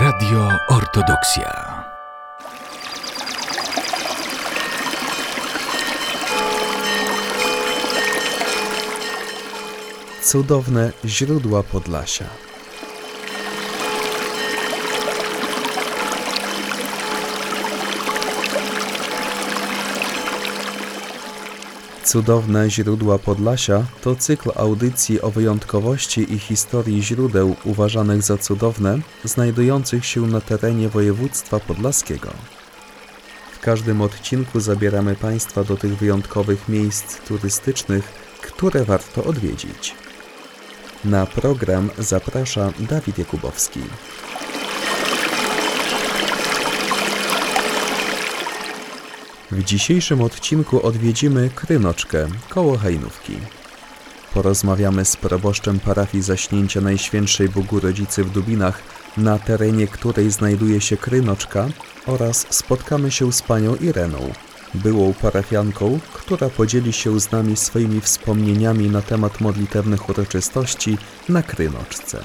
Radio Ortodoksja. Cudowne źródła Podlasia. Cudowne źródła Podlasia to cykl audycji o wyjątkowości i historii źródeł uważanych za cudowne, znajdujących się na terenie województwa podlaskiego. W każdym odcinku zabieramy Państwa do tych wyjątkowych miejsc turystycznych, które warto odwiedzić. Na program zaprasza Dawid Jakubowski. W dzisiejszym odcinku odwiedzimy Krynoczkę koło Hajnówki. Porozmawiamy z proboszczem parafii Zaśnięcia Najświętszej Bogu Rodzicy w Dubinach, na terenie której znajduje się Krynoczka oraz spotkamy się z panią Ireną, byłą parafianką, która podzieli się z nami swoimi wspomnieniami na temat modlitewnych uroczystości na Krynoczce.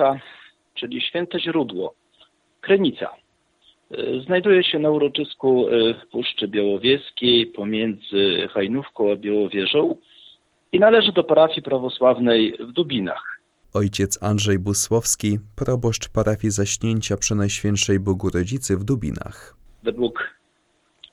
Krynoczka, czyli święte źródło, Krynica. Y, Znajduje się na uroczysku y, w Puszczy Białowieskiej pomiędzy Hajnówką a Białowieżą i należy do parafii prawosławnej w Dubinach. Ojciec Andrzej Busłowski, proboszcz parafii Zaśnięcia Przenajświętszej Bogu Rodzicy w Dubinach. Według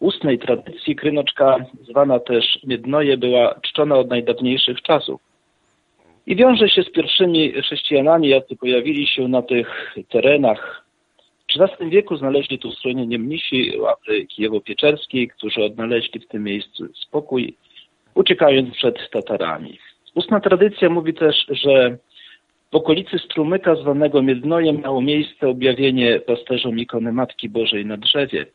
ustnej tradycji Krynoczka, zwana też Miednoje, była czczona od najdawniejszych czasów. I wiąże się z pierwszymi chrześcijanami, jacy pojawili się na tych terenach. W XIII wieku znaleźli tu schronienie mnisi łapy Kijewo-Pieczerskiej, którzy odnaleźli w tym miejscu spokój, uciekając przed Tatarami. Ustna tradycja mówi też, że w okolicy strumyka zwanego Miednojem miało miejsce objawienie pasterzom ikony Matki Bożej na drzewie.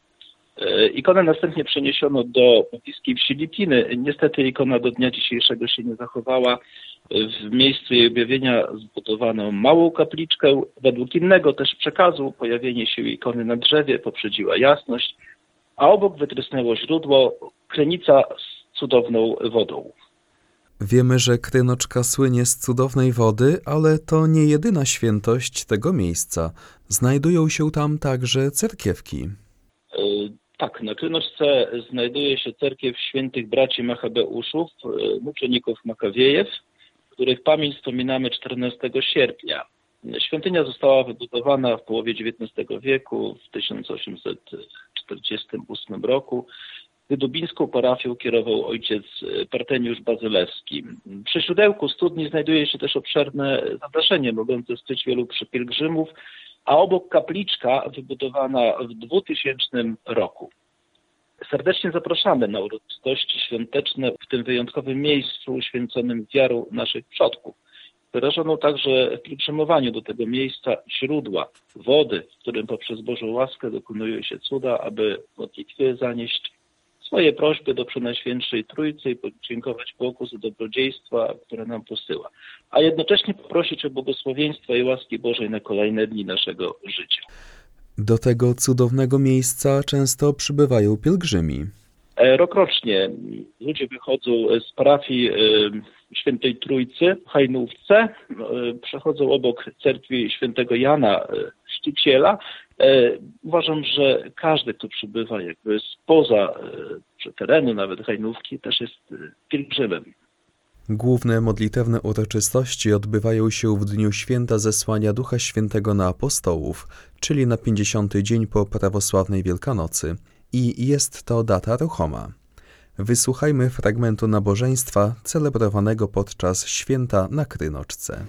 E, Ikonę następnie przeniesiono do bliskiej wsi Lipiny. Niestety ikona do dnia dzisiejszego się nie zachowała. W miejscu jej objawienia zbudowano małą kapliczkę. Według innego też przekazu pojawienie się ikony na drzewie poprzedziła jasność, a obok wytrysnęło źródło, krenica z cudowną wodą. Wiemy, że Krynoczka słynie z cudownej wody, ale to nie jedyna świętość tego miejsca. Znajdują się tam także cerkiewki. E, Tak, na Krynoczce znajduje się cerkiew świętych braci Machabeuszów, e, muczeników Makawiejew, których pamięć wspominamy 14 sierpnia. Świątynia została wybudowana w połowie XIX wieku, w 1848 roku. Wydubińską parafią kierował ojciec Parteniusz Bazylewski. Przy źródełku studni znajduje się też obszerne zadaszenie mogące skryć wielu pielgrzymów, a obok kapliczka wybudowana w 2000 roku. Serdecznie zapraszamy na uroczystości świąteczne w tym wyjątkowym miejscu uświęconym wiarą naszych przodków. Wyrażono także w pielgrzymowaniu do tego miejsca źródła wody, w którym poprzez Bożą łaskę dokonują się cuda, aby w modlitwie zanieść swoje prośby do Przenajświętszej Trójcy i podziękować Bogu za dobrodziejstwa, które nam posyła, a jednocześnie poprosić o błogosławieństwa i łaski Bożej na kolejne dni naszego życia. Do tego cudownego miejsca często przybywają pielgrzymi. E, Rokrocznie ludzie wychodzą z parafii e, Świętej Trójcy w Hajnówce, e, przechodzą obok cerkwi świętego Jana Szczyciela. E, Uważam, że każdy, kto przybywa jakby spoza e, terenu nawet Hajnówki, też jest e, pielgrzymem. Główne modlitewne uroczystości odbywają się w dniu święta zesłania Ducha Świętego na apostołów, czyli na 50. dzień po prawosławnej Wielkanocy. I jest to data ruchoma. Wysłuchajmy fragmentu nabożeństwa celebrowanego podczas święta na Krynoczce.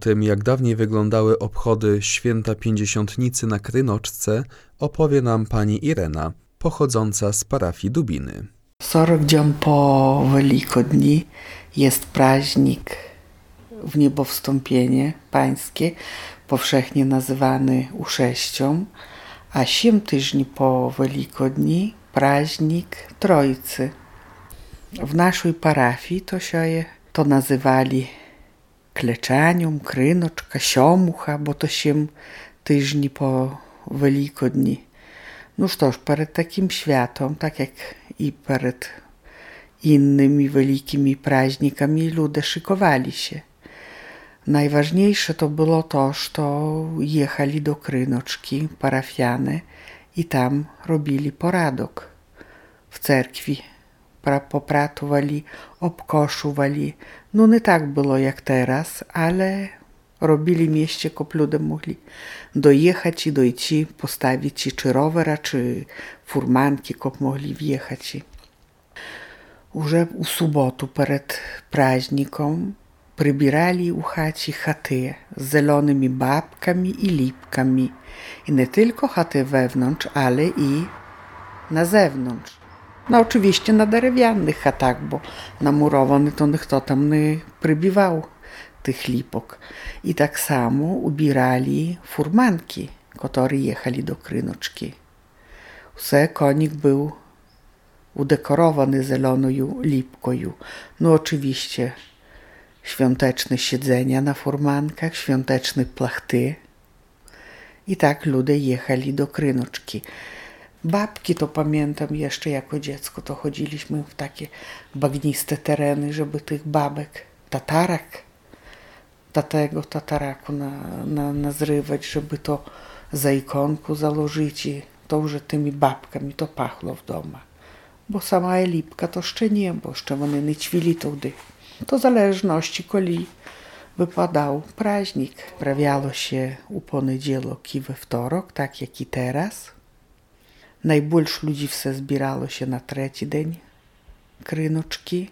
tym, jak dawniej wyglądały obchody święta pięćdziesiątnicy na Krynoczce, opowie nam pani Irena, pochodząca z parafii Dubiny. 40 dzień po Wielkodni jest praźnik w niebowstąpienie pańskie, powszechnie nazywany usześcią, a 7 tygodni po Wielkodni praźnik Trojcy. W naszej parafii to się to nazywali kleczanium, krynoczka, siомуха, bo to 7 tygodni po Великодні. No cóż, przed takim światem, tak jak i przed innymi wielkimi praźnikami, ludzie szykowali się. Najważniejsze to było to, że jechali do Krynoczki parafiane i tam robili poradok w cerkwi. Popratowali, obkoszowali. No nie tak było jak teraz, ale robili mieście, kop ludzie mogli dojechać i dojти, postawić czy rowera, czy furmanki, kop mogli wjechać. Уже у суботу перед праздником прибирали у хаті хати з зеленими бабками і ліпками. І не tylko chaty wewnątrz, ale i na zewnątrz. No oczywiście na drewnianych chatach, bo na murowany to kto tam nie przybiwał tych lipok. I tak samo ubierali furmanki, które jechali do Krynoczki. Все konik był udekorowany zieloną lipką. No oczywiście świąteczne siedzenia na furmankach, świąteczne plachty. I tak ludzie jechali do Krynoczki. Babki to pamiętam jeszcze jako dziecko, to chodziliśmy w takie bagniste tereny, żeby tych babek, tatarak, tatego tataraku na, na, nazrywać, żeby to za ikonku założyć i to już tymi babkami to pachło w domach. Bo sama lipka to jeszcze nie, bo jeszcze one nie ćwili tudy. To zależności, koli wypadał praźnik. Prawiało się u poniedziałek i we wtorek, tak jak i teraz. Najbільш ludzi все zbierało się na trzeci dzień Krynoczki.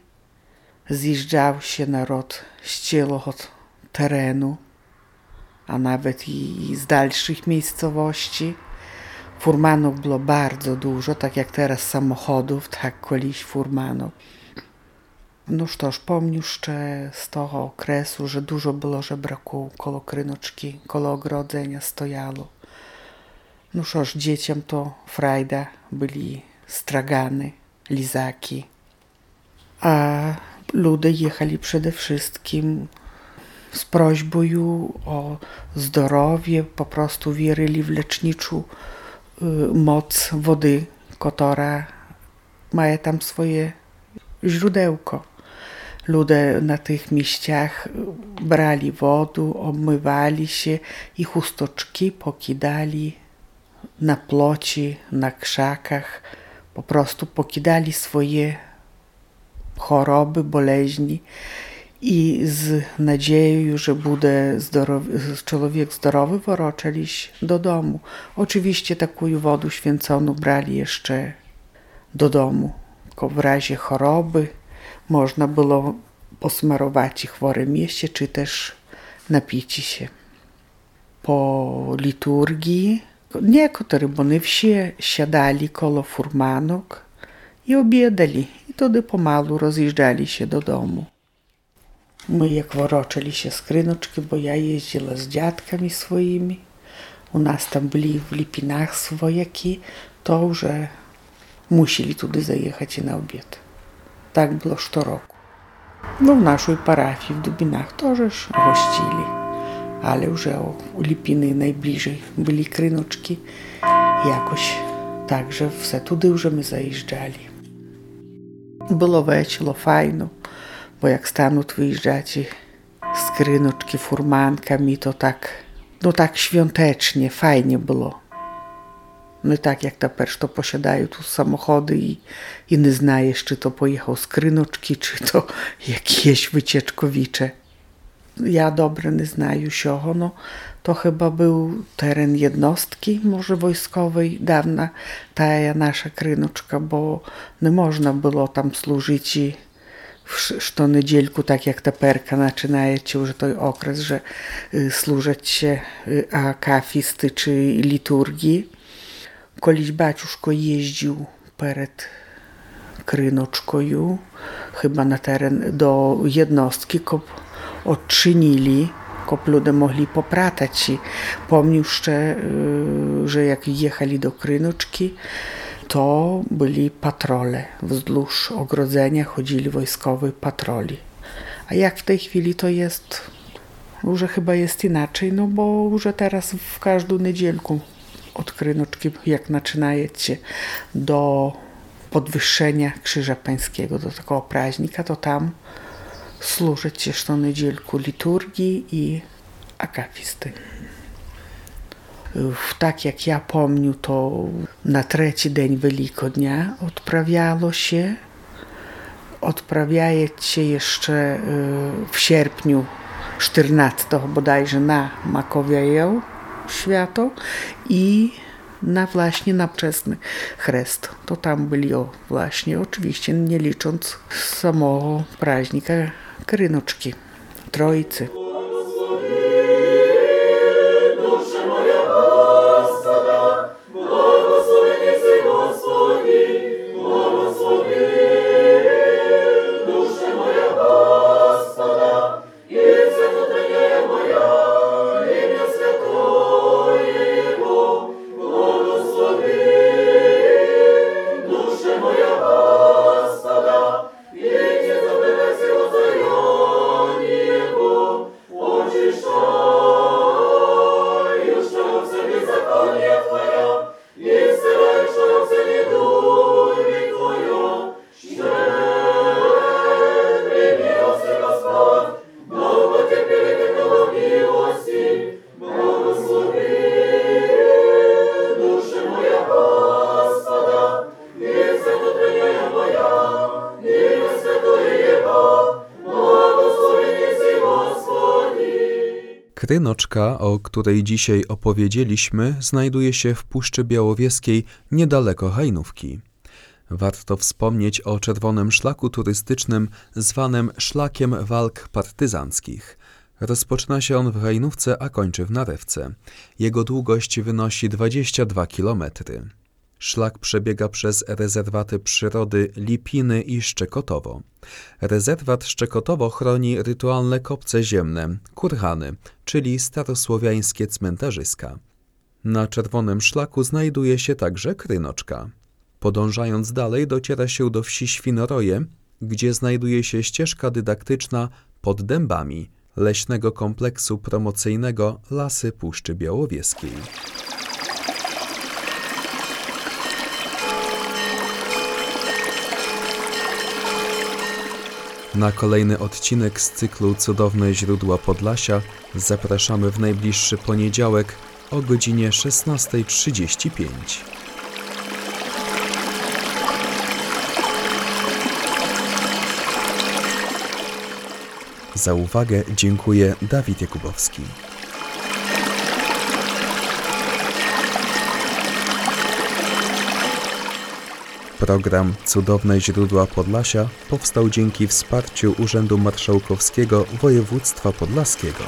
Zjeżdżał się naród z całego terenu, a nawet i z dalszych miejscowości. Furmanów było bardzo dużo, tak jak teraz samochodów, tak kiedyś furmanów. No cóż, pomnę jeszcze z tego okresu, że dużo było żebraków koło Krynoczki, koło ogrodzenia stojało. No cóż, dzieciom to frajda byli stragany, lizaki. A ludzie jechali przede wszystkim z prośbą o zdrowie, po prostu wierzyli w leczniczą moc wody, która ma tam swoje źródełko. Ludzie na tych miejscach brali wodę, obmywali się i chustoczki pokidali na ploci, na krzakach. Po prostu pokidali swoje choroby, boleźni i z nadzieją, że będzie człowiek zdrowy, wrócili do domu. Oczywiście taką wodę święconą brali jeszcze do domu. Tylko w razie choroby można było posmarować chore mieście, czy też napić się. Po liturgii niektórzy, bo nie wszyscy, siadali koło furmanok i obiadali. I wtedy pomalu rozjeżdżali się do domu. My jak wrócili się z Krynoczki, bo ja jeździła z dziadkami swoimi, u nas tam byli w Lipinach swojaki, to już musieli tudy zajechać na obiad. Tak było co roku. No w naszej parafii w Dubinach też gościli, ale już u Lipiny najbliżej byli Krynoczki, jakoś także все туди вже ми заїжджали. Було весело, файно, bo jak stanąć wyjeżdżacie z Krynoczki furmankami, to tak, no tak świątecznie, fajnie było. No tak jak teraz to posiadają tu samochody i, i nie znajesz, czy to pojechał z Krynoczki, czy to jakieś wycieczkowicze. Ja dobre nie znaju siego, no to chyba był teren jednostki, może wojskowej, dawna ta nasza Krynoczka, bo nie można było tam służyć w sztoniedzielku, tak jak teperka, zaczynacie już to okres, że y, służyć się y, akafisty czy liturgii. Koliś baciuszko jeździł przed Krynoczkoju, chyba na teren do jednostki, kop odczynili, kop ludzie mogli popratać. I pomnił jeszcze, y, że jak jechali do Krynoczki, to byli patrole. Wzdłuż ogrodzenia chodzili wojskowi patroli. A jak w tej chwili to jest, już chyba jest inaczej, no bo już teraz w każdą niedzielku od Krynoczki, jak zaczynajecie do podwyższenia Krzyża Pańskiego, do takiego praźnika, to tam się co niedzielku liturgii i akafisty. Tak jak ja pomniu, to na trzeci dzień Wielkodnia odprawiało się. Odprawiaje się jeszcze w sierpniu 14 bodajże na Makowiajeł święto i na właśnie na wczesny. To tam byli o, właśnie, oczywiście nie licząc samego praźnika Krynoczki, Troicy. Krynoczka, o której dzisiaj opowiedzieliśmy, znajduje się w Puszczy Białowieskiej niedaleko Hajnówki. Warto wspomnieć o czerwonym szlaku turystycznym zwanym Szlakiem Walk Partyzanckich. Rozpoczyna się on w Hajnówce, a kończy w Narewce. Jego długość wynosi 22 km. Szlak przebiega przez rezerwaty przyrody Lipiny i Szczekotowo. Rezerwat Szczekotowo chroni rytualne kopce ziemne, kurhany, czyli starosłowiańskie cmentarzyska. Na czerwonym szlaku znajduje się także Krynoczka. Podążając dalej dociera się do wsi Świnoroje, gdzie znajduje się ścieżka dydaktyczna pod dębami leśnego kompleksu promocyjnego Lasy Puszczy Białowieskiej. Na kolejny odcinek z cyklu Cudowne źródła Podlasia zapraszamy w najbliższy poniedziałek o godzinie 16.35. Za uwagę dziękuję Dawid Jakubowski. Program Cudowne źródła Podlasia powstał dzięki wsparciu Urzędu Marszałkowskiego Województwa Podlaskiego.